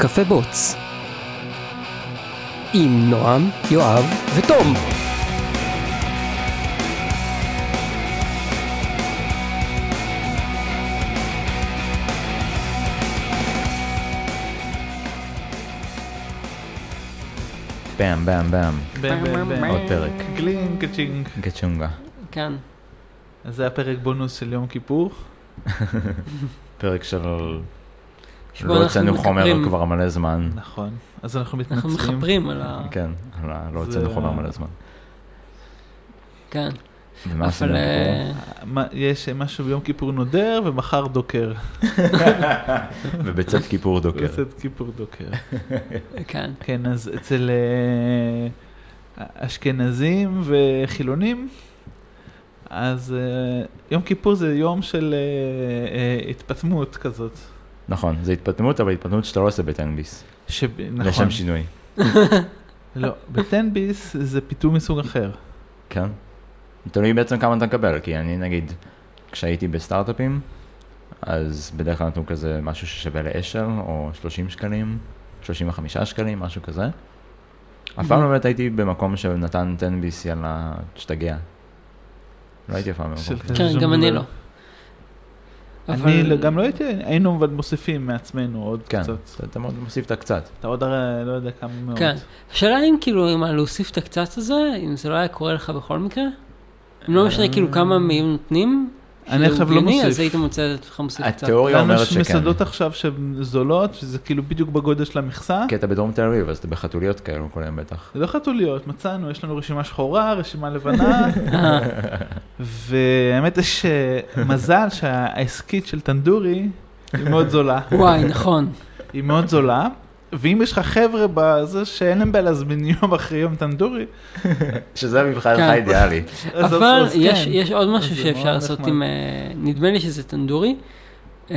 קפה בוץ. עם נועם, יואב ותום. באם באם באם, בם בם בם. עוד פרק. גלינג ג'ינג. גצ'ונגה. כן. אז זה הפרק בונוס של יום כיפור. פרק של... שבו לא אנחנו הוצאנו חומר. כבר מלא זמן. נכון. אז אנחנו אנחנו מתנצלים. מכפרים על ה... כן, לא- לא זה- הוצאנו חומר מלא זמן. כן. אבל... אה, יש משהו ביום כיפור נודר ומחר דוקר. ובצאת כיפור דוקר. יוצאת כיפור דוקר. כן. כן, אז אצל אה, אשכנזים וחילונים, אז אה, יום כיפור זה יום של התפטמות כזאת. נכון, זה התפטמות, אבל התפטמות שאתה לא עושה בתנביס. ש... נכון. לשם שינוי. לא, בטנביס זה פיתום מסוג אחר. כן. תלוי בעצם כמה אתה מקבל, כי אני נגיד, כשהייתי בסטארט-אפים, אז בדרך כלל נתנו כזה משהו ששווה לאשל, או 30 שקלים, 35 שקלים, משהו כזה. אף פעם לא באמת הייתי במקום שנתן 10BC, יאללה, תשתגע. לא הייתי אף פעם במקום. כן, גם אני לא. אני גם לא הייתי, היינו אבל מוסיפים מעצמנו עוד כן, קצת. אתה- אתה מאוד מוסיף את הקצת. אתה עוד הרי לא יודע כמה מאוד. כן. השאלה אם כאילו, אם להוסיף את הקצת הזה, אם זה לא היה קורה לך בכל מקרה? אם לא משנה כאילו כמה מהם נותנים? אני עכשיו לא מוסיף. אז היית מוצא את עצמך מוסיף קצת. התיאוריה אומרת יש שכן. מסעדות עכשיו שהן זולות, שזה כאילו בדיוק בגודל של המכסה. כי אתה בדרום תל אביב, אז אתה בחתוליות כאלו כל היום בטח. זה לא חתוליות, מצאנו, יש לנו רשימה שחורה, רשימה לבנה, והאמת יש מזל שהעסקית של טנדורי היא מאוד זולה. וואי, נכון. היא מאוד זולה, ואם יש לך חבר'ה בזה שאין להם בעיה להזמין יום אחרי יום טנדורי, שזה מבחינתך כן. אידיאלי. אז אבל יש, כן. יש עוד משהו שאפשר לעשות. עם, אה, נדמה לי שזה טנדורי, אה,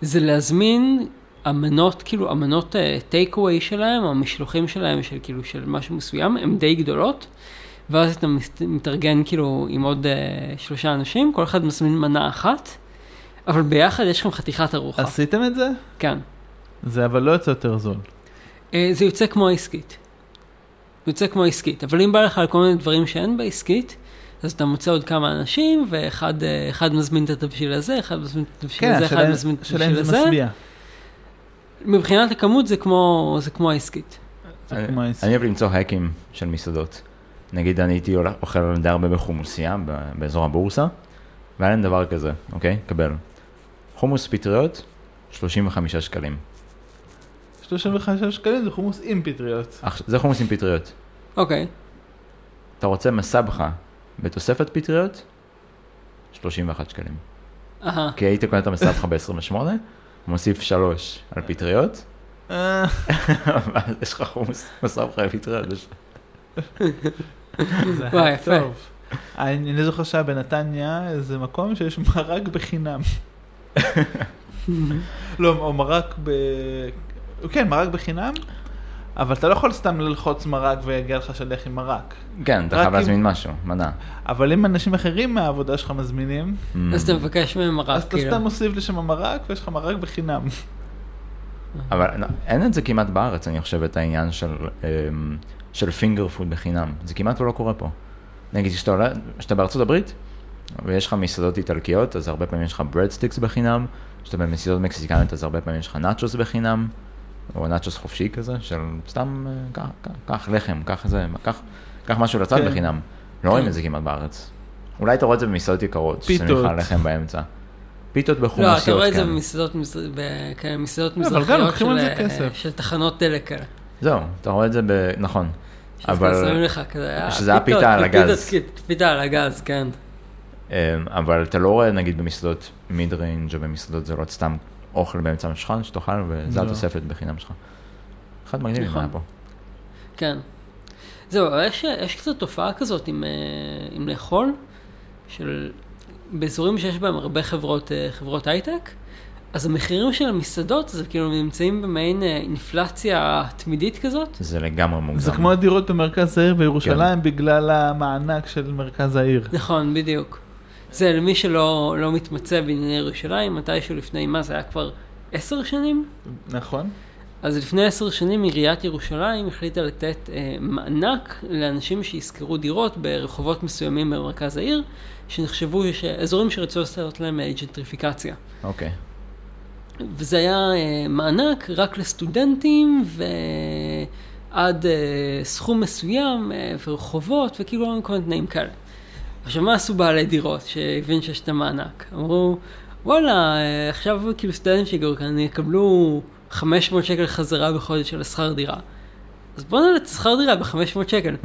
זה להזמין אמנות, כאילו אמנות טייק אווי שלהם, או המשלוחים שלהם של כאילו של משהו מסוים, הן די גדולות, ואז אתה מת- מתארגן כאילו עם עוד אה, שלושה אנשים, כל אחד מזמין מנה אחת, אבל ביחד יש לכם חתיכת ארוחה, עשיתם את זה? כן. זה אבל לא יוצא יותר זול. אה, זה יוצא כמו העסקית. זה יוצא כמו העסקית, אבל אם בא לך על כל מיני דברים שאין בעסקית, אז אתה מוצא עוד כמה אנשים, ואחד אה, אחד מזמין את התבשיל הזה, אחד מזמין את התבשיל כן, הזה, אחד השאלה מזמין את השאלה אם התבשיל זה הזה. משביע. מבחינת הכמות זה כמו, זה כמו העסקית. זה אני- אוהב למצוא האקים של מסעדות. נגיד אני הייתי אוכל די הרבה בחומוסייה ב- באזור הבורסה, והיה להם דבר כזה, אוקיי? קבל. חומוס פטריות, 35 שקלים. 35 שקלים זה חומוס עם פטריות. זה חומוס עם פטריות. אוקיי, אתה רוצה מסבכה בתוספת פטריות? 31 שקלים. אהה, כי היית קונה את המסבכה ב-28, מוסיף 3 על פטריות, אה, ואז יש לך חומוס מסבכה עם פטריות. יש- זה וואי, היה יפה. טוב. אני אני זוכר שהיה בנתניה איזה מקום שיש מרק בחינם. לא, או מרק ב... כן, מרק בחינם, אבל אתה לא יכול סתם ללחוץ מרק ויגיע לך שליח עם מרק. כן, אתה חייב להזמין משהו, מנה. אבל אם אנשים אחרים מהעבודה שלך מזמינים, אז אתה מבקש מהם אז מרק, אתה כאילו. סתם מוסיף לשם מרק ויש לך מרק בחינם. אבל אין את זה כמעט בארץ, אני חושב, את העניין של, אמ, של פינגר פוד בחינם. זה כמעט לא קורה פה. נגיד, כשאתה בארצות הברית, ויש לך מסעדות איטלקיות, אז הרבה פעמים יש לך bread sticks בחינם, כשאתה במסעדות מקסיקניות, אז הרבה פעמים יש לך נאצ'וס בחינם, או נאצ'וס חופשי כזה, של סתם, אה, קח- לחם, קח זה, קח- משהו לצד כן. בחינם. לא רואים כן. את זה כמעט בארץ. אולי אתה רואה את זה במסעדות יקרות, פיתות. לך לחם באמצע. פיתות לא, בחומוסיות, אתה רואה את זה כן. במסעדות לא, גם מזרחיות של, אה. של תחנות דלק כאלה. זהו, אתה רואה את זה ב... נכון. אבל- אה, שזה הפיתה על הגז. פיתה על הגז, כן. אמ, אבל אתה לא רואה נגיד במסעדות mid range או במסעדות זולות סתם אוכל באמצע המשכן שתאכל וזה לא. התוספת בחינם שלך. אחד מגניב נכון. היה פה. כן. זהו, אבל יש, יש קצת תופעה כזאת עם, אה, עם לאכול, של באזורים שיש בהם הרבה חברות, אה, חברות הייטק, אז המחירים של המסעדות, זה כאילו נמצאים במעין אה, אינפלציה תמידית כזאת. זה לגמרי מוגזם. זה כמו הדירות במרכז העיר בירושלים כן. בגלל המענק של מרכז העיר. נכון, בדיוק. זה למי שלא לא מתמצא בענייני ירושלים, מתישהו לפני מה זה היה כבר עשר שנים. נכון. אז לפני עשר שנים עיריית ירושלים החליטה לתת אה, מענק לאנשים שישכרו דירות ברחובות מסוימים במרכז העיר, שנחשבו ש... אזורים שרצו לעשות להם אה, ג'נטריפיקציה. אוקיי. וזה היה אה, מענק רק לסטודנטים ועד אה, סכום מסוים אה, ורחובות וכאילו כל מיני תנאים כאלה. עכשיו מה עשו בעלי דירות שהבין שיש את המענק? אמרו וואלה אה, עכשיו כאילו סטודנטים שהגיעו כאן יקבלו 500 שקל חזרה בחודש של השכר דירה. אז בוא נעלה את השכר דירה ב-500 שקל.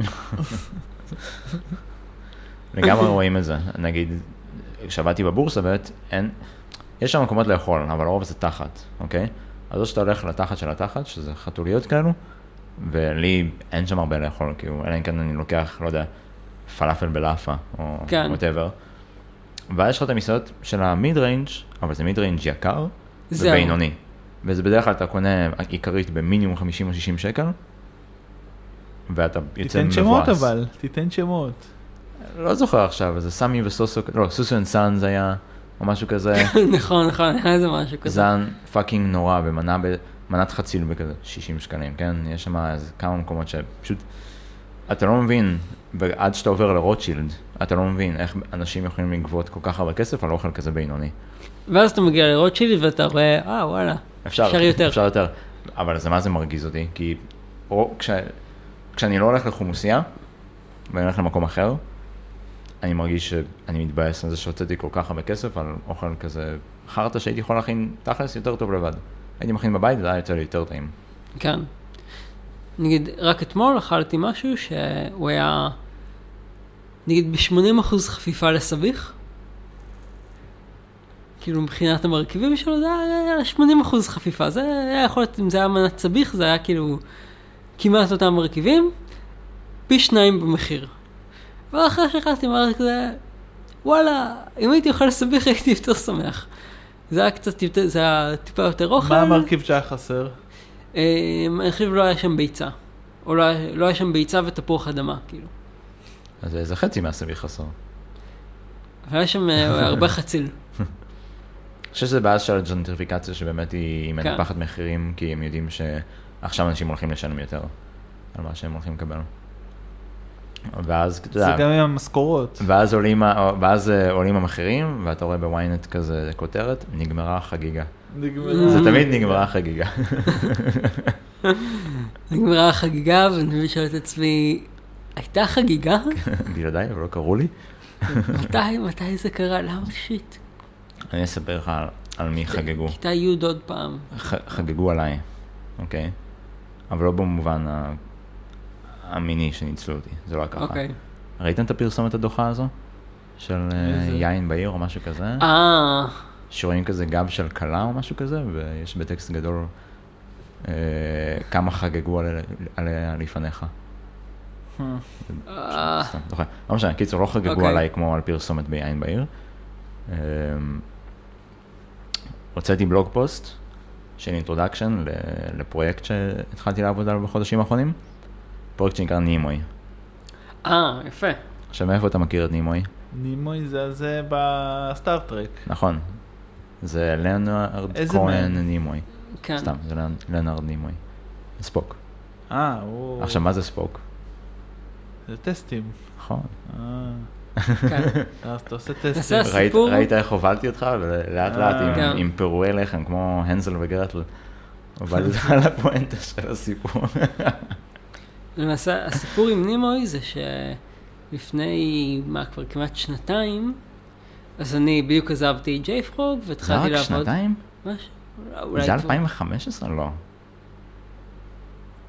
לגמרי רואים את זה. נגיד, כשעבדתי בבורסה באמת, אין, יש שם מקומות לאכול, אבל הרוב זה תחת, אוקיי? אז או שאתה הולך לתחת של התחת, שזה חתוליות כאלו, ולי אין שם הרבה לאכול, כאילו, אלא אם כן אני לוקח, לא יודע, פלאפל בלאפה, או כן. whatever. ואז יש לך את המסעדות של ה mid range, אבל זה mid range יקר. ובינוני. וזה בדרך כלל אתה קונה עיקרית במינימום 50 או 60 שקל, ואתה יוצא תיתן מבואס. שמות אבל, תיתן שמות. לא זוכר עכשיו, זה סמי וסוסו, לא, סוסו and sons היה, או משהו כזה. נכון, נכון, היה איזה משהו כזה. זה היה fucking נורא, במנה, במנת חציל בכזה 60 שקלים, כן? יש שם איזה כמה מקומות שפשוט, אתה לא מבין, עד שאתה עובר לרוטשילד, אתה לא מבין איך אנשים יכולים לגבות כל כך הרבה כסף על אוכל כזה בינוני. ואז אתה מגיע לרוטשילד ואתה רואה, אה וואלה, אפשר, אפשר יותר. אפשר יותר. אבל זה מה זה מרגיז אותי, כי או, כש, כשאני לא הולך לחומוסייה, ואני הולך למקום אחר, אני מרגיש שאני מתבאס על זה שהוצאתי כל כך הרבה כסף על אוכל כזה חרטא שהייתי יכול להכין תכלס יותר טוב לבד. הייתי מכין בבית, זה היה לי יותר טעים. כן. נגיד, רק אתמול אכלתי משהו שהוא היה, נגיד, ב-80% חפיפה לסביח. כאילו מבחינת המרכיבים שלו זה היה 80% חפיפה, זה היה יכול להיות, אם זה היה מנת סביח, זה היה כאילו כמעט אותם מרכיבים, פי שניים במחיר. ואחרי שאכלתי אמרתי כזה, וואלה, אם הייתי אוכל סביח הייתי יותר שמח. זה היה קצת זה היה טיפה יותר אוכל. מה המרכיב שהיה חסר? אה, אני חושב לא היה שם ביצה. או לא, היה- לא היה שם ביצה ותפוח אדמה, כאילו. אז זה חצי מהסביח חסר. היה שם אה, הרבה חציל. אני חושב שזה בעיה של הג'נטריפיקציה שבאמת היא כן. מנפחת מחירים, כי הם יודעים שעכשיו אנשים הולכים לשלם יותר על מה שהם הולכים לקבל. ואז, אתה זה יודע, גם עם המשכורות. ואז עולים, ואז אה, עולים המחירים, ואתה רואה בוויינט כזה כותרת, נגמרה החגיגה. נגמר. זה תמיד נגמרה החגיגה. נגמרה החגיגה, ואני שואל את עצמי, הייתה חגיגה? בלעדיי, אבל לא קראו לי. מתי, מתי זה קרה? למה שיט? אני אספר לך על- על מי חגגו. כיתה י' עוד פעם. חגגו עליי, אוקיי? אבל לא במובן המיני שניצלו אותי, זה לא היה ככה. אוקיי. ראיתם את הפרסומת הדוחה הזו? של אה? יין בעיר או משהו כזה? אה, שרואים כזה גב של כלה או משהו כזה, ויש בטקסט גדול אה, כמה חגגו עליה- עליה לפניך. זוכר. לא משנה, קיצור, לא חגגו אוקיי. עליי כמו על פרסומת ביין בעיר. אמ, הוצאתי blog post של introduction לפרויקט שהתחלתי לעבוד עליו בחודשים האחרונים, פרויקט שנקרא נימוי. אה, יפה. עכשיו, מאיפה אתה מכיר את נימוי? נימוי זה זה ב Star Trek. נכון. זה לנארד כהן? נימוי. כן. סתם, זה לנ- לנארד נימוי. ספוק. אה, הוא... עכשיו, מה זה ספוק? זה טסטים. נכון. אה, כן. אז אתה עושה טסטים. ראית, איך הובלתי אותך? ולאט לאט עם, כן. עם פירועי לחם, כמו הנזל וגרטל. הובלתי אותך לפואנטה של הסיפור. למעשה, הסיפור עם נימוי זה שלפני, מה, כבר כמעט שנתיים, אז אני בדיוק עזבתי את ג'ייפרוג זה והתחלתי רק לעבוד. שנתיים? משהו? אולי זה כבר- 2015? לא.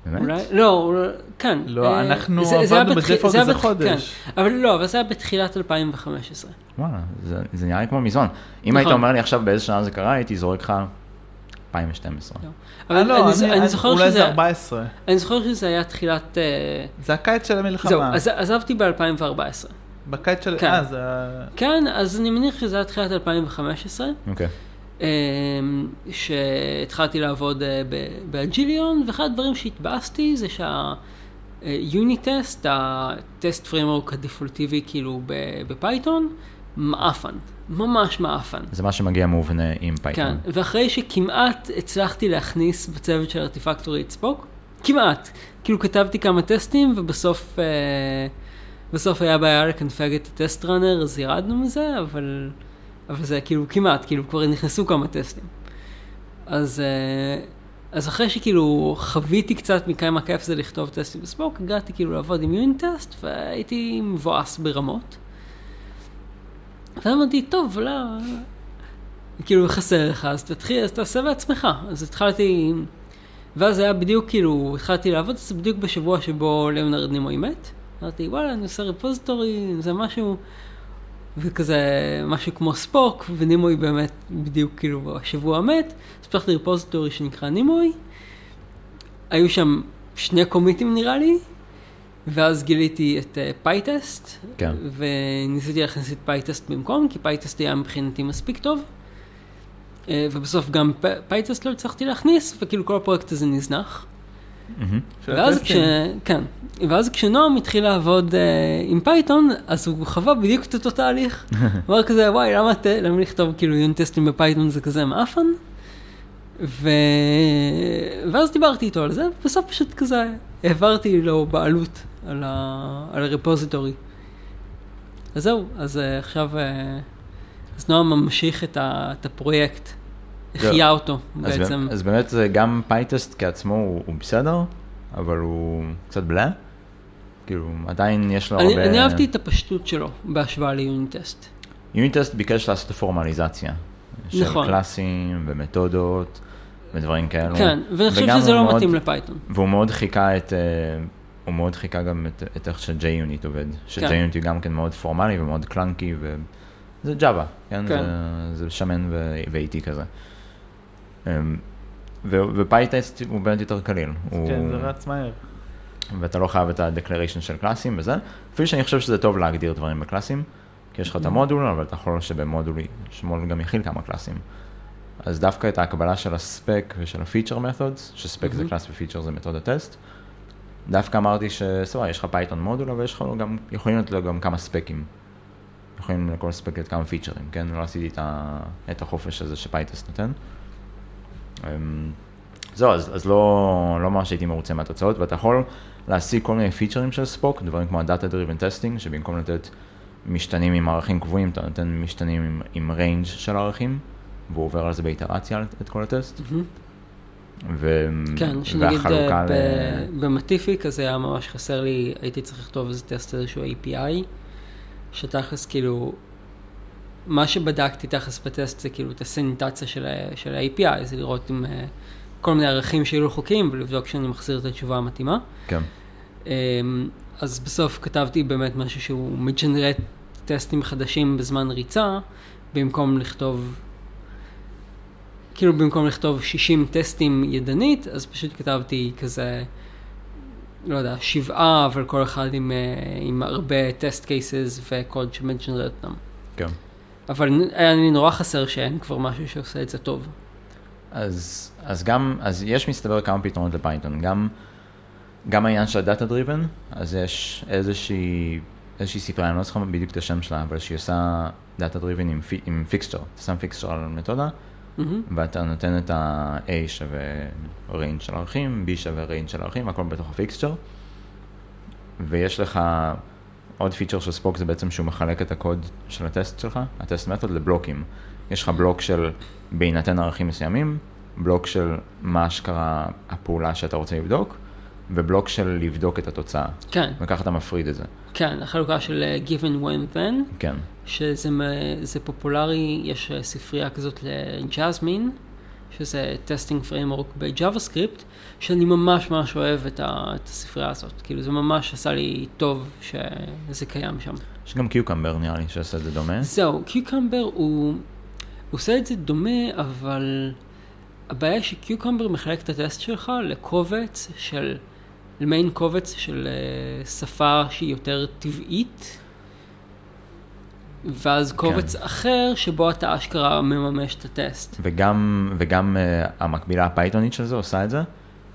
באמת? אולי, לא, אולי- כן. לא, אה, אנחנו זה- זה עבדנו זה היה איזה בתח- חודש. כן, אבל לא, אבל זה היה בתחילת 2015. וואלה, זה, זה נראה לי כמו מזמן. אם נכון. היית אומר לי עכשיו באיזה שנה זה קרה, הייתי זורק לך 2012. לא. אה, אבל לא, אני ז- אני זוכר אולי זה שזה, 14. אני זוכר שזה היה תחילת, אה, זה הקיץ של זהו, המלחמה. אז עזבתי ב-2014. בקיץ של... כן. אה, זה... ה- כן, אז אני מניח שזה היה תחילת 2015. אוקיי. אמ, שהתחלתי לעבוד אה, באג'יליון, ואחד הדברים שהתבאסתי זה שה-unittest, ה-test framework הדיפולטיבי כאילו בפייתון, מעפן, ממש מעפן. זה מה שמגיע מובנה עם כן, פייתון. ואחרי שכמעט הצלחתי להכניס בצוות של Artifactory את Spock, כמעט, כאילו כתבתי כמה טסטים ובסוף אה, בסוף היה בעיה לקנפג את הטסט ראנר, אז ירדנו מזה, אבל, אבל זה כאילו כמעט, כאילו כבר נכנסו כמה טסטים. אז, אה, אז אחרי שכאילו חוויתי קצת מכמה כיף זה לכתוב טסטים בספוק, הגעתי כאילו לעבוד עם יוני טסט והייתי מבואס ברמות. ואמרתי, טוב, לא, כאילו חסר לך, אז תתחיל, אז תעשה בעצמך. אז התחלתי, ואז היה בדיוק כאילו, התחלתי לעבוד זה בדיוק בשבוע שבו ליאונרד נימוי מת. אמרתי, וואלה, אני עושה repository, זה משהו, וכזה, משהו כמו Spock, ונימוי באמת בדיוק כאילו השבוע מת. אז פתחתי repository שנקרא Nimoy. היו שם שני קומיטים נראה לי, ואז גיליתי את אה, pytest, כן. וניסיתי להכניס את pytest במקום, כי pytest היה מבחינתי מספיק טוב. אה, ובסוף גם pytest לא הצלחתי להכניס, וכאילו כל הפרויקט הזה נזנח. ואז כש... כן. ואז כשנועם התחיל לעבוד אה, עם פייתון, אז הוא חווה בדיוק את אותו תהליך. הוא אמר כזה, וואי, למה, ת... למה לכתוב כאילו יוניט טסטים בפייתון זה כזה מעפן? ו... ואז דיברתי איתו על זה, ובסוף פשוט כזה העברתי לו בעלות על, ה... על ה-repository. אז זהו, אז אה, עכשיו, אה, אז נועם ממשיך את, ה... את הפרויקט, החיה אותו אז, בעצם. אז באמת זה גם pytest כשלעצמו הוא, הוא בסדר, אבל הוא קצת בלה. כאילו, עדיין יש לו אני, הרבה... אני אהבתי את הפשטות שלו בהשוואה ל-unittest. unittest ביקש לעשות פורמליזציה. של נכון. קלאסים ומתודות ודברים כאלו. כן, ואני חושב שזה לא מאוד- מתאים לפייתון. והוא מאוד חיקה את, אה, הוא מאוד חיקה גם את, את איך ש-JUnit עובד. ש-JUnit גם כן מאוד פורמלי ומאוד clunky, וזה ג'אווה, כן? כן. זה, זה שמן ואיטי כזה. אמ, ו-pytest הוא באמת יותר קליל. הוא, כן, זה רץ מהר. ואתה לא חייב את ה-declaration של קלאסים וזה. אפילו שאני חושב שזה טוב להגדיר דברים בקלאסים, כי יש לך את המודול, אבל אתה יכול שבמודול גם יכיל כמה קלאסים. אז דווקא את ההקבלה של הספק ושל הפיצ'ר מתודס, שספק זה מהמם. קלאס ופיצ'ר זה מתוד הטסט, דווקא אמרתי שסבבה, יש לך פייתון מודול, אבל יש לך גם, יכולים להיות לו גם כמה specים. יכולים לכל spec להיות כמה פיצ'רים, כן? לא עשיתי את, ה, את החופש הזה ש-pytest נותן. אמ, זהו, אז, אז לא, לא ממש הייתי מרוצה מהתוצאות, ואתה יכול להשיג כל מיני פיצ'רים של Spock, דברים כמו ה-Data Driven Testing, שבמקום לתת משתנים עם ערכים קבועים, אתה נותן משתנים עם, עם range של ערכים, והוא עובר על זה באיטרציה את כל הטסט. מהמם. ו... כן, שנגיד אה, ל... ב- במטיפי כזה היה ממש חסר לי, הייתי צריך לכתוב איזה טסט איזשהו API, שתכלס כאילו, מה שבדקתי תכלס בטסט זה כאילו את הסניטציה של, של ה-API, זה לראות אם אה, כל מיני ערכים שיהיו לו חוקיים ולבדוק שאני מחזיר את התשובה המתאימה. כן, אמ, אז בסוף כתבתי באמת משהו שהוא מג'נרט טסטים חדשים בזמן ריצה, במקום לכתוב, כאילו במקום לכתוב 60 טסטים ידנית, אז פשוט כתבתי כזה, לא יודע, שבעה, אבל כל אחד עם, אה, עם הרבה test cases וקוד שמג'נרט אותם. כן. אבל היה לי נורא חסר שאין כבר משהו שעושה את זה טוב. אז, אז גם, אז יש מסתבר כמה פתרונות לפייתון, גם, גם העניין של ה-data driven, אז יש איזושהי, איזושהי ספרייה, אני לא זוכר בדיוק את השם שלה, אבל שהיא עושה data driven עם, עם fixture, אתה שם fixture על מתודה, אממ. ואתה נותן את ה-A שווה range של ערכים, B שווה range של ערכים, הכל בתוך ה-fixture, ויש לך עוד פיצ'ר של Spock זה בעצם שהוא מחלק את הקוד של הטסט שלך, ה-test method לבלוקים. יש לך בלוק של בהינתן ערכים מסוימים, בלוק של מה אשכרה הפעולה שאתה רוצה לבדוק, ובלוק של לבדוק את התוצאה. כן, וככה אתה מפריד את זה. כן, החלוקה של אה, given when then. כן. שזה פופולרי, יש אה, ספרייה כזאת לג'אזמין, שזה testing framework ב-JavaScript, שאני ממש ממש אוהב את, ה- את הספרייה הזאת. כאילו זה ממש עשה לי טוב שזה קיים שם. יש גם Cucumber נראה לי שעושה את זה דומה. זהו, Cucumber הוא, הוא עושה את זה דומה, אבל הבעיה היא ש-Cucumber מחלק את הטסט שלך לקובץ של, למיין קובץ של אה, שפה שהיא יותר טבעית, ואז קובץ אחר שבו אתה אשכרה מממש את הטסט. וגם, וגם uh, המקבילה הפייתונית של זה עושה את זה,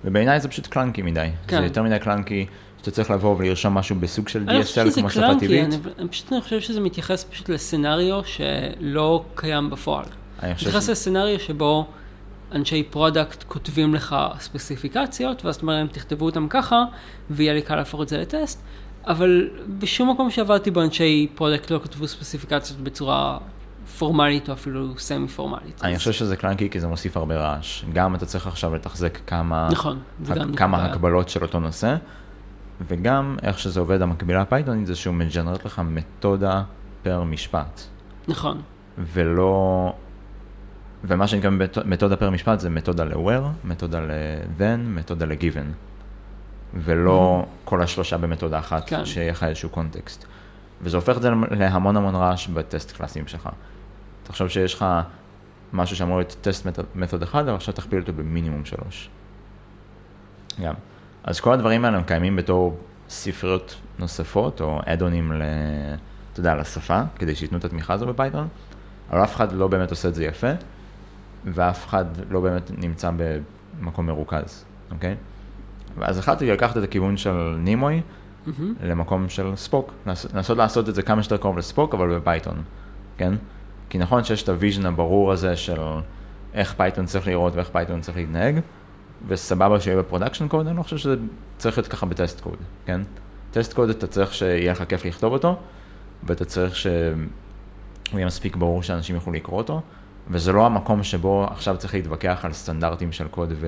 ובעיניי זה פשוט קלנקי מדי. כן. זה יותר מדי קלנקי, שאתה צריך לבוא ולרשום משהו בסוג של אני חושב DSL שזה כמו שפה קלנקי, טבעית. אני אני פשוט אני חושב שזה מתייחס פשוט לסצנריו שלא קיים בפועל. אני חושב מתייחס ש- לסצנריו שבו אנשי product כותבים לך ספציפיקציות, ואז אתה אומר להם תכתבו אותם ככה, ויהיה לי קל להפוך את זה לטסט, אבל בשום מקום שעבדתי בו אנשי product לא כתבו ספציפיקציות בצורה פורמלית או אפילו semi פורמלית. אני חושב שזה clunky כי זה מוסיף הרבה רעש. גם אתה צריך עכשיו לתחזק כמה, נכון, גם כמה. הקבלות של אותו נושא, וגם איך שזה עובד, המקבילה הפייתונית זה שהוא מג'נרט לך מתודה per משפט, נכון, ולא... ומה שנקרא מת- מתודה פר משפט זה מתודה ל-where, מתודה ל-then, מתודה ל-given. ולא כל השלושה במתודה אחת, כן. שיהיה לך איזשהו קונטקסט. וזה הופך את זה להמון המון רעש בטסט קלאסים שלך. תחשוב שיש לך משהו שאמור להיות טסט מתוד- אחד, אבל עכשיו תכפיל אותו במינימום שלוש. גם. אז כל הדברים האלה הם קיימים בתור ספריות נוספות, או אדונים ל... אתה יודע, לשפה, כדי שייתנו את התמיכה הזו בפייתון, אבל אף אחד לא באמת עושה את זה יפה, ואף אחד לא באמת נמצא במקום מרוכז, אוקיי? ואז החלטתי לקחת את הכיוון של Nimoy אממ. למקום של Spock, לנס- לנסות לעשות את זה כמה שיותר קרוב ל-Spock, אבל בפייתון, כן? כי נכון שיש את ה-vision הברור הזה של איך פייתון צריך לראות ואיך פייתון צריך להתנהג, וסבבה שיהיה ב-production code, אני לא חושב שזה צריך להיות ככה ב-test code, כן? test code אתה צריך שיהיה לך כיף לכתוב אותו, ואתה צריך שהוא יהיה מספיק ברור שאנשים יוכלו לקרוא אותו, וזה לא המקום שבו עכשיו צריך להתווכח על סטנדרטים של קוד ו...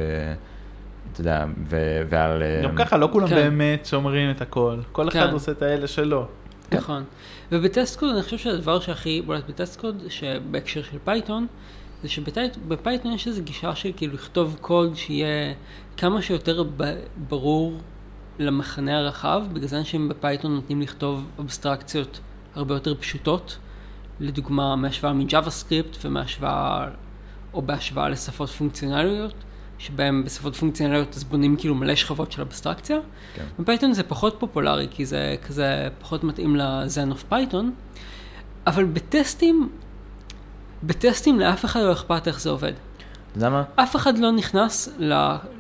אתה יודע, ו... ועל... גם אה, ככה לא כולם כן. באמת שומרים את הכל, כל אחד כן. עושה את האלה שלו. כן. נכון. וב-test code אני חושב שהדבר שהכי בולט ב-test code, שבהקשר של פייתון, זה שבפייתון יש איזו גישה של כאילו לכתוב קוד שיהיה כמה שיותר ב- ברור למחנה הרחב, בגלל זה אנשים ב Python נוטים לכתוב אבסטרקציות הרבה יותר פשוטות, לדוגמה מהשוואה מ JavaScript ומהשוואה, או בהשוואה לשפות פונקציונליות, שבהם בשפות פונקציונליות אז בונים כאילו מלא שכבות של אבסטרקציה. כן. ב Python זה פחות פופולרי, כי זה כזה פחות מתאים ל Zen of Python, אבל בטסטים, בטסטים לאף אחד לא אכפת איך זה עובד. אתה יודע מה? אף אחד לא נכנס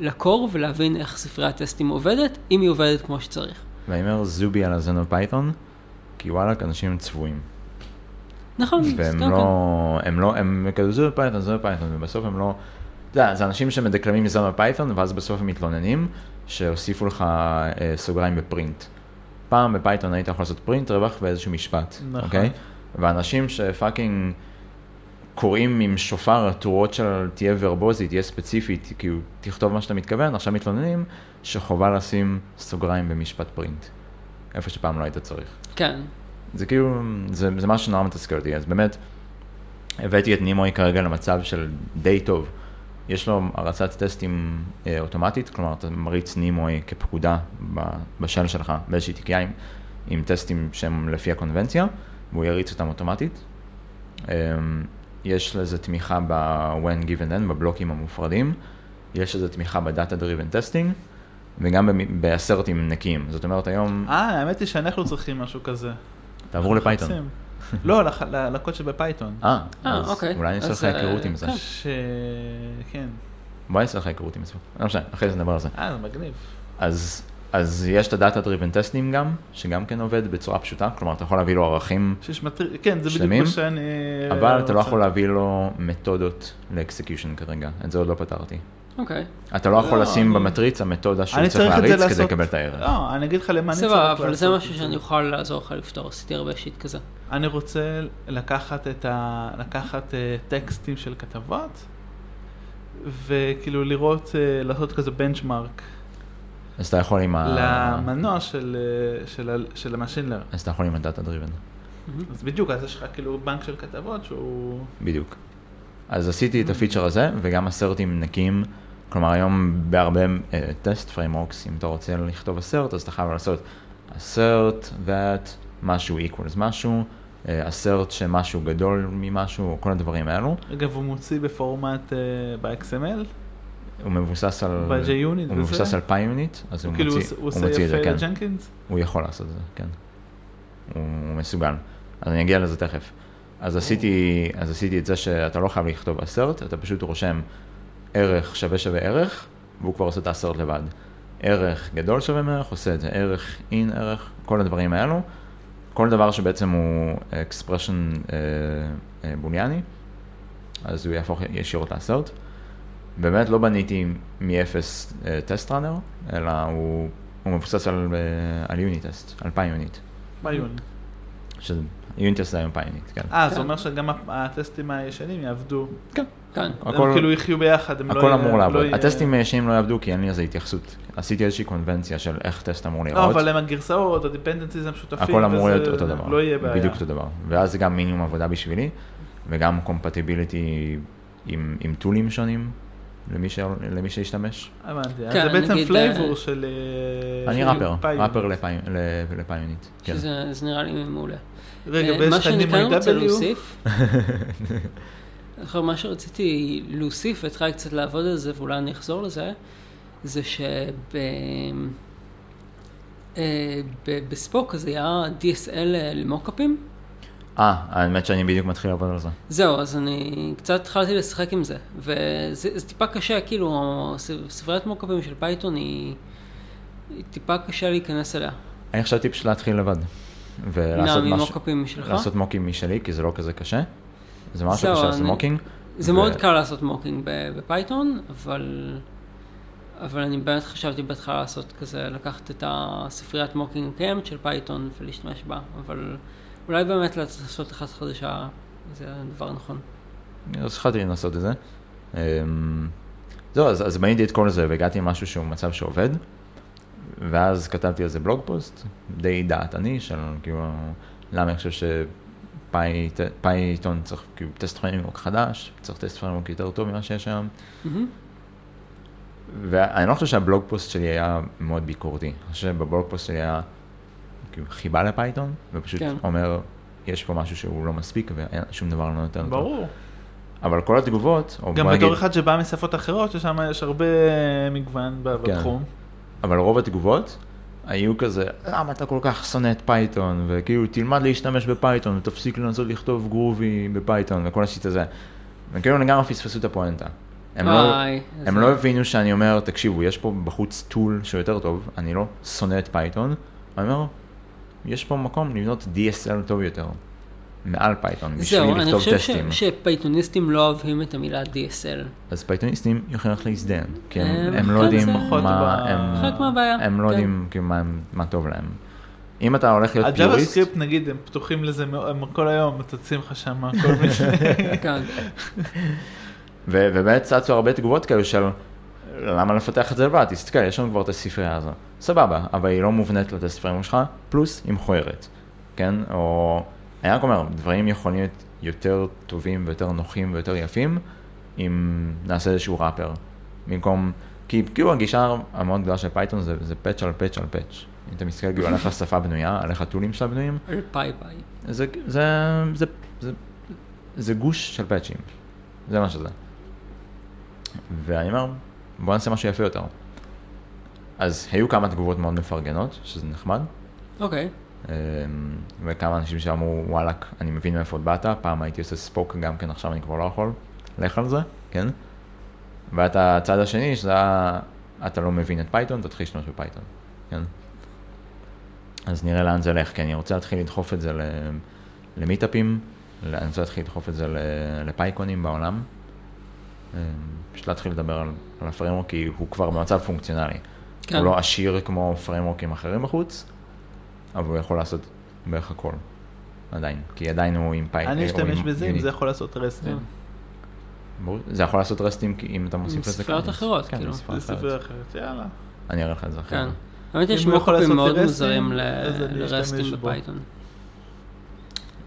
ל core ולהבין איך ספריית טסטים עובדת, אם היא עובדת כמו שצריך. ואני אומר זובי על ה Zen of Python, כי וואלאק אנשים צבועים. נכון, והם לא, הם לא, הם כזה זובי Python, זובי Python, ובסוף הם לא, אתה יודע, זה אנשים שמדקלמים מ Zen of Python, ואז בסוף הם מתלוננים שהוסיפו לך אה, סוגריים ב print. פעם ב Python היית יכול לעשות print, רווח ואיזשהו משפט, נכון. אוקיי? ואנשים ש fucking קוראים עם שופר התרועות של תהיה ורבוזית, תהיה ספציפית, כאילו תכתוב מה שאתה מתכוון, עכשיו מתלוננים שחובה לשים סוגריים במשפט פרינט. איפה שפעם לא היית צריך. כן. זה כאילו, זה, זה משהו שנורא מתסכל אותי, אז באמת, הבאתי את נימוי כרגע למצב של די טוב. יש לו הרצת טסטים אה, אוטומטית, כלומר אתה מריץ נימוי כפקודה בשל שלך באיזושהי תיקייה עם, עם טסטים שהם לפי הקונבנציה, והוא יריץ אותם אוטומטית. אה, יש לזה תמיכה ב-when given then, בבלוקים המופרדים, יש לזה תמיכה ב-data driven testing, וגם באסרטים נקיים. זאת אומרת היום, אה, האמת היא שאנחנו צריכים משהו כזה. תעברו לפייתון. לא, לקוד שבפייתון. אה, אה, אז אוקיי. אולי אני אעשה אז, לך אה, היכרות עם זה. כן. ש... כן. בוא נעשה לך היכרות עם זה. לא משנה, אחרי זה נדבר על זה. אה, זה מגניב. אז, אז יש את ה data driven testing גם, שגם כן עובד בצורה פשוטה, כלומר אתה יכול להביא לו ערכים, שיש מטריצ... כן, זה בדיוק שלמים, מה שאני... אבל אתה לא. יכול להביא לו מתודות ל execution כרגע, את זה עוד לא פתרתי. אוקיי. אתה לא יכול לא, לשים אני- במטריצה מתודה שהוא צריך להריץ כדי לעשות- לקבל את הערך. לא, אני אגיד לך למה אני צריך סבבה, לעשות. אבל זה משהו שאני אוכל לעזור לך לפתור, עשיתי הרבה shit כזה. אני רוצה לקחת את ה... לקחת אה, טקסטים של כתבות, וכאילו לראות, אה, לעשות כזה benchmark אז אתה יכול עם ה... למנוע של, אה, של, של ה machine learning. אז אתה יכול עם ה data driven, אז בדיוק, אז יש לך כאילו בנק של כתבות שהוא... בדיוק. אז עשיתי את הפיצ'ר הזה, וגם אסרטים נקיים, כלומר היום בהרבה test frameworks, אם אתה רוצה לכתוב assert, אז אתה חייב לעשות assert, that, משהו equals משהו, assert שמשהו גדול ממשהו, כל הדברים האלו. אגב, הוא מוציא בפורמט אה, ב-XML, הוא מבוסס על... ב-JUnit הוא מבוסס? על PyUnit, אז הוא כאילו מוציא הוא הוא עושה מוציא את זה, יפה כן. ל Jenkins? הוא יכול לעשות את זה, כן. הוא הוא מסוגל. אז אני אגיע לזה תכף. אז עשיתי, אז עשיתי את זה שאתה לא חייב לכתוב assert, אתה פשוט רושם ערך שווה שווה ערך, והוא כבר עושה את ה assert לבד. ערך גדול שווה מערך, עושה את זה ערך, in ערך, כל הדברים האלו. כל דבר שבעצם הוא expression אה, אה, בוליאני, אז הוא יהפוך ישירות ל assert. באמת לא בניתי מאפס test runner, אלא הוא, הוא מבוסס על, אה, על unit test, על PyUnit. מה יוני? unit test זה היום PyUnit, כן. אה, זה אומר שגם הטסטים הישנים יעבדו. כן. הם הכל, כאילו יחיו ביחד, הם לא... הכל יהיה- אמור לא לעבוד. יהיה- הטסטים הישנים לא יעבדו כי אין לי לזה התייחסות. עשיתי איזושהי קונבנציה של איך טסט אמור לא, להיראות. אבל הם הגרסאות, ה dependencies הם שותפים. הכל אמור להיות אותו דבר. לא יהיה בעיה. בדיוק אותו דבר. ואז זה גם מינימום עבודה בשבילי, וגם compatibility עם, עם טולים שונים למי, ש... למי שישתמש. הבנתי. אז כן, זה בעצם flavor אה, של... אה, אני של wrapper. wrapper ל PyUnit. כן. שזה זה נראה לי מעולה. רגע, אה, ויש מה לך שאני כן רוצה NMIW? להוסיף, אחר מה שרציתי להוסיף, והתחלתי קצת לעבוד על זה, ואולי אני אחזור לזה, זה שב... אה, אז היה DSL למוקאפים. אה, האמת שאני בדיוק מתחיל לעבוד על זה. זהו, אז אני קצת התחלתי לשחק עם זה, וזה זה טיפה קשה, כאילו, ספריית מוקאפים של Python היא, היא טיפה קשה להיכנס אליה. אני חשבתי פשוט להתחיל לבד. ולעשות משהו? לעשות מוקים משלי, כי זה לא כזה קשה. זה ממש לא קשה לעשות mocking. זה ו- מאוד קל לעשות mocking ב Python, אבל, אבל אני באמת חשבתי בהתחלה לעשות כזה, לקחת את הספריית mocking הקיימת של Python ולהשתמש בה, אבל אולי באמת לעשות אחת חדשה זה הדבר הנכון. אז התחלתי לנסות את זה. אמ, זהו, אז, אז בניתי את כל זה והגעתי למשהו שהוא מצב שעובד, ואז כתבתי על זה blog post, די דעתני, של כאילו, למה אני חושב ש Python צריך כאילו test framework חדש, צריך test framework יותר טוב ממה שיש היום. ואני לא חושב שה blog post שלי היה מאוד ביקורתי, אני חושב שב blog post שלי היה כאילו חיבה ל Python, ופשוט כן. אומר, יש פה משהו שהוא לא מספיק ושום דבר לא נותן אותו. ברור. אבל כל התגובות, או גם בתור נגיד, אחד שבא משפות אחרות, ששם יש הרבה מגוון כן. בתחום. אבל רוב התגובות היו כזה, למה אתה כל כך שונא את Python, וכאילו תלמד להשתמש ב Python, ותפסיק לנסות לכתוב Groovy ב Python, וכל ה shit הזה. וכאילו לגמרי פספסו את הפואנטה. הם, לא, הם לא הבינו שאני אומר, תקשיבו, יש פה בחוץ tool שהוא יותר טוב, אני לא שונא את Python, אני אומר, יש פה מקום לבנות DSL טוב יותר, מעל Python, בשביל זהו, אני לכתוב חושב ש- טסטים. שפייתוניסטים לא אוהבים את המילה DSL. אז פייתוניסטים יכולים ללכת להזדהן, כי הם, הם- הם לא כן, יודעים מה, ב- הם, חלק מהבעיה, הם לא כן. יודעים כאילו מה, מה טוב להם. אם אתה הולך להיות הג'אווה פיוריסט, סקריפט נגיד, הם פתוחים לזה כל היום, מטצים לך שם כל מיני... כן. ו- ובאמת צצו הרבה תגובות כאלו של למה לפתח את זה לבד, תסתכל, יש לנו כבר את הספרייה הזו. סבבה, אבל היא לא מובנית לטסט פריימור שלך, פלוס היא מכוערת, כן? או, אני רק אומר, דברים יכולים להיות יותר טובים ויותר נוחים ויותר יפים, אם נעשה איזשהו wrapper. במקום, כי כאילו הגישה המאוד גדולה של Python זה, זה patch על patch על patch. אם אתה מסתכל כאילו על איך השפה בנויה, על איך ה tool ים שלה בנויים, על PyPI. זה, זה, זה, זה, זה גוש של patch ים, זה מה שזה. ואני אומר, בוא נעשה משהו יפה יותר. אז היו כמה תגובות מאוד מפרגנות, שזה נחמד, אוקיי. אמ, וכמה אנשים שאמרו, וואלאק, אני מבין מאיפה באת, פעם הייתי עושה Spock גם כן, עכשיו אני כבר לא יכול, לך על זה, כן? ואת הצד השני, שזה היה, אתה לא מבין את Python, תתחיל להשתמש ב Python, כן? אז נראה לאן זה ילך, כי אני רוצה להתחיל לדחוף את זה ל meetup ים, אני רוצה להתחיל לדחוף את זה ל PyCon ים בעולם. אמ, פשוט להתחיל לדבר על, על ה framework, כי הוא כבר במצב פונקציונלי. כן. הוא לא עשיר כמו framework ים אחרים בחוץ, אבל הוא יכול לעשות בערך הכל, עדיין, כי עדיין הוא עם פייק. אני או אשתמש בזה אם. זה יכול לעשות רסטים. ברור, זה יכול לעשות רסטים כי אם אתה מוסיף לזה ספריות קאדנס. אחרות, כן, כאילו. עם ספריות זה אחרת. אחרת, יאללה. אני אראה לך את זה אחרי. כן. האמת יש מוקאפים מאוד מוזרים לרסטים. בפייתון.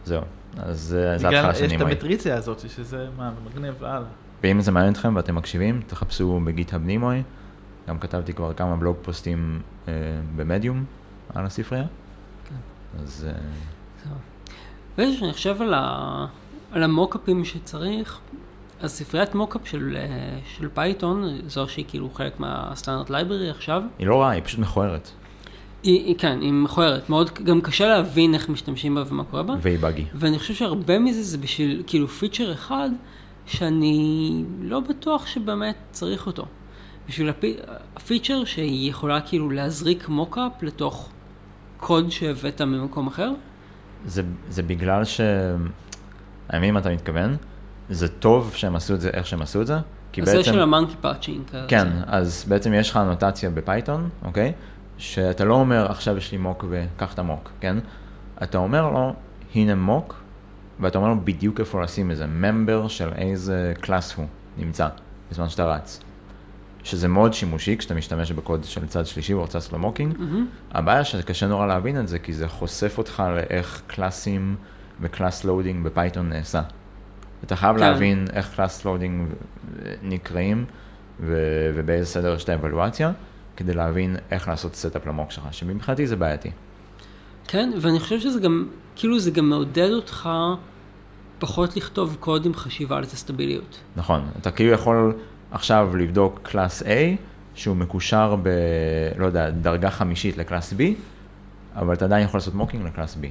זהו, אז אה, זה בגלל- התחלה יש של את נימוי. המטריציה הזאת, שזה מה, זה מגניב לאללה. ואם זה מעניין אתכם ואתם מקשיבים, תחפשו בגיטהאב נימוי. גם כתבתי כבר כמה בלוג פוסטים אה, במדיום על הספרייה. אז אה, ויש, אני חושב על, ה... על ה mockup ים שצריך, אז ספריית mockup של, אה, של Python, זו שהיא כאילו חלק מה standard library עכשיו, היא לא רעה, היא פשוט מכוערת. היא, היא כן, היא מכוערת, מאוד, גם קשה להבין איך משתמשים בה ומה קורה בה, והיא buggy. ואני חושב שהרבה מזה זה בשביל כאילו feature אחד, שאני לא בטוח שבאמת צריך אותו. בשביל הפי- ה feature שהיא יכולה כאילו להזריק mockup לתוך קוד שהבאת ממקום אחר? זה, זה בגלל ש... אני מבין מה אתה מתכוון, זה טוב שהם עשו את זה איך שהם עשו את זה, כי אז בעצם... זה של ה monkey patching. כן, אז בעצם יש לך אנוטציה ב Python, אוקיי? שאתה לא אומר עכשיו יש לי mock וקח את ה mock, כן? אתה אומר לו, הנה mock, ואתה אומר לו בדיוק איפה לשים איזה member של איזה class הוא נמצא בזמן שאתה רץ. שזה מאוד שימושי כשאתה משתמש בקוד של צד שלישי ורוצה לעשות לו mocking. מהמם. הבעיה שקשה נורא להבין את זה, כי זה חושף אותך לאיך class ים ו class loading ב Python נעשה. אתה חייב כן. להבין איך class loading נקראים ו- ובאיזה סדר יש את האבלואציה, כדי להבין איך לעשות setup ל mock שלך, שמבחינתי זה בעייתי. כן, ואני חושב שזה גם, כאילו זה גם מעודד אותך פחות לכתוב קוד עם חשיבה על. נכון, אתה כאילו יכול עכשיו לבדוק class A, שהוא מקושר ב... לא יודע, דרגה חמישית ל class B, אבל אתה עדיין יכול לעשות mocking ל class B.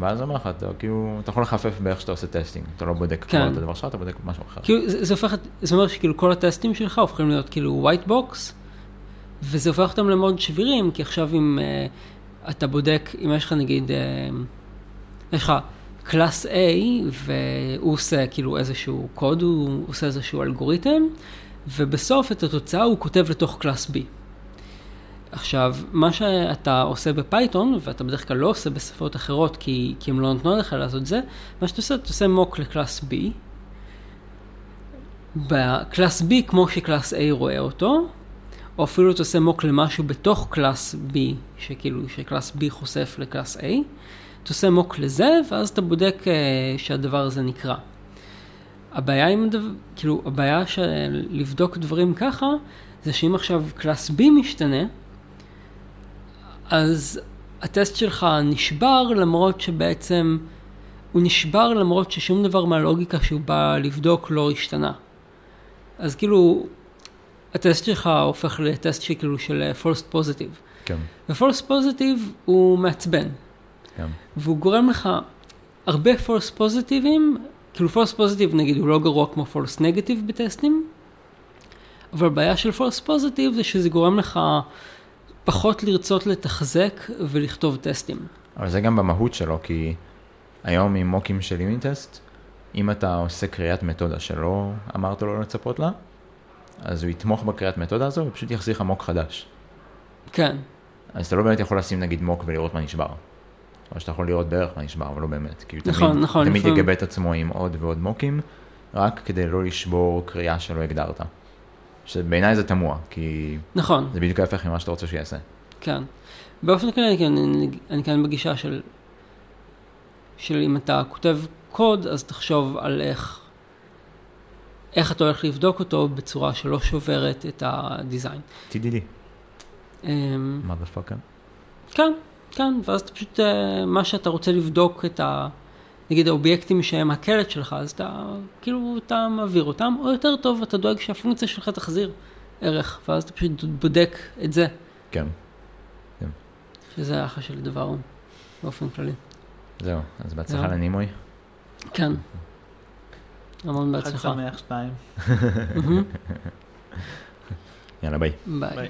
ואז אומר לך, אתה כאילו, אתה יכול לחפף באיך שאתה עושה testing, אתה לא בודק כן. כבר את הדבר שלך, אתה בודק משהו אחר. כאילו זה, זה הופך, זה אומר שכאילו כל הטסטים שלך הופכים להיות כאילו white box, וזה הופך אותם למאוד שבירים, כי עכשיו אם uh, אתה בודק, אם יש לך נגיד, uh, יש לך class A, והוא עושה כאילו איזשהו קוד, הוא עושה איזשהו אלגוריתם, ובסוף את התוצאה הוא כותב לתוך class B. עכשיו, מה שאתה עושה ב Python, ואתה בדרך כלל לא עושה בשפות אחרות כי, כי הם לא נותנים לך לעשות זה, מה שאתה עושה, אתה עושה mock ל class B, ב class B כמו ש class A רואה אותו, או אפילו אתה עושה mock למשהו בתוך class B, שכאילו שקלאס B חושף לקלאס A, אתה עושה מוק לזה, ואז אתה בודק uh, שהדבר הזה נקרא. הבעיה עם הדבר, כאילו, הבעיה של לבדוק דברים ככה, זה שאם עכשיו קלאס B משתנה, אז הטסט שלך נשבר למרות שבעצם הוא נשבר למרות ששום דבר מהלוגיקה שהוא בא לבדוק לא השתנה. אז כאילו, הטסט שלך הופך לטסט שכאילו של false positive. כן, ו-false positive הוא מעצבן, כן. והוא גורם לך הרבה false positiveים, כאילו false positive נגיד הוא לא גרוע כמו false negative בטסטים, אבל הבעיה של false positive זה שזה גורם לך פחות לרצות לתחזק ולכתוב טסטים. אבל זה גם במהות שלו, כי היום עם מוקים של יוניט טסט, אם אתה עושה קריאת מתודה שלא אמרת לו לצפות לה, אז הוא יתמוך בקריאת מתודה הזו ופשוט יחזיר לך מוק חדש. כן, אז אתה לא באמת יכול לשים נגיד מוק ולראות מה נשבר. או שאתה יכול לראות בערך מה נשבר, אבל לא באמת. כי הוא נכון, תמיד, נכון, תמיד לפעמים- יגבה את עצמו עם עוד ועוד מוקים, רק כדי לא לשבור קריאה שלא הגדרת. שבעיניי זה תמוה, כי נכון, זה בדיוק ההפך ממה שאתה רוצה שיעשה. כן. באופן כללי כן, אני, אני כאן בגישה של, של אם אתה כותב קוד, אז תחשוב על איך, איך אתה הולך לבדוק אותו בצורה שלא שוברת את הדיזיין. TDD, אמ, motherfucker. כן, כן, ואז אתה פשוט, אה, מה שאתה רוצה לבדוק את ה... נגיד האובייקטים שהם הקלט שלך, אז אתה, כאילו, אתה מעביר אותם, או יותר טוב, אתה דואג שהפונקציה שלך תחזיר ערך, ואז אתה פשוט בודק את זה, כן, שזה האחלה של דבר באופן כללי. זהו, אז בהצלחה זהו. ל Nimoy. כן. המון חג בהצלחה. שמח שתיים. יאללה ביי. ביי. ביי.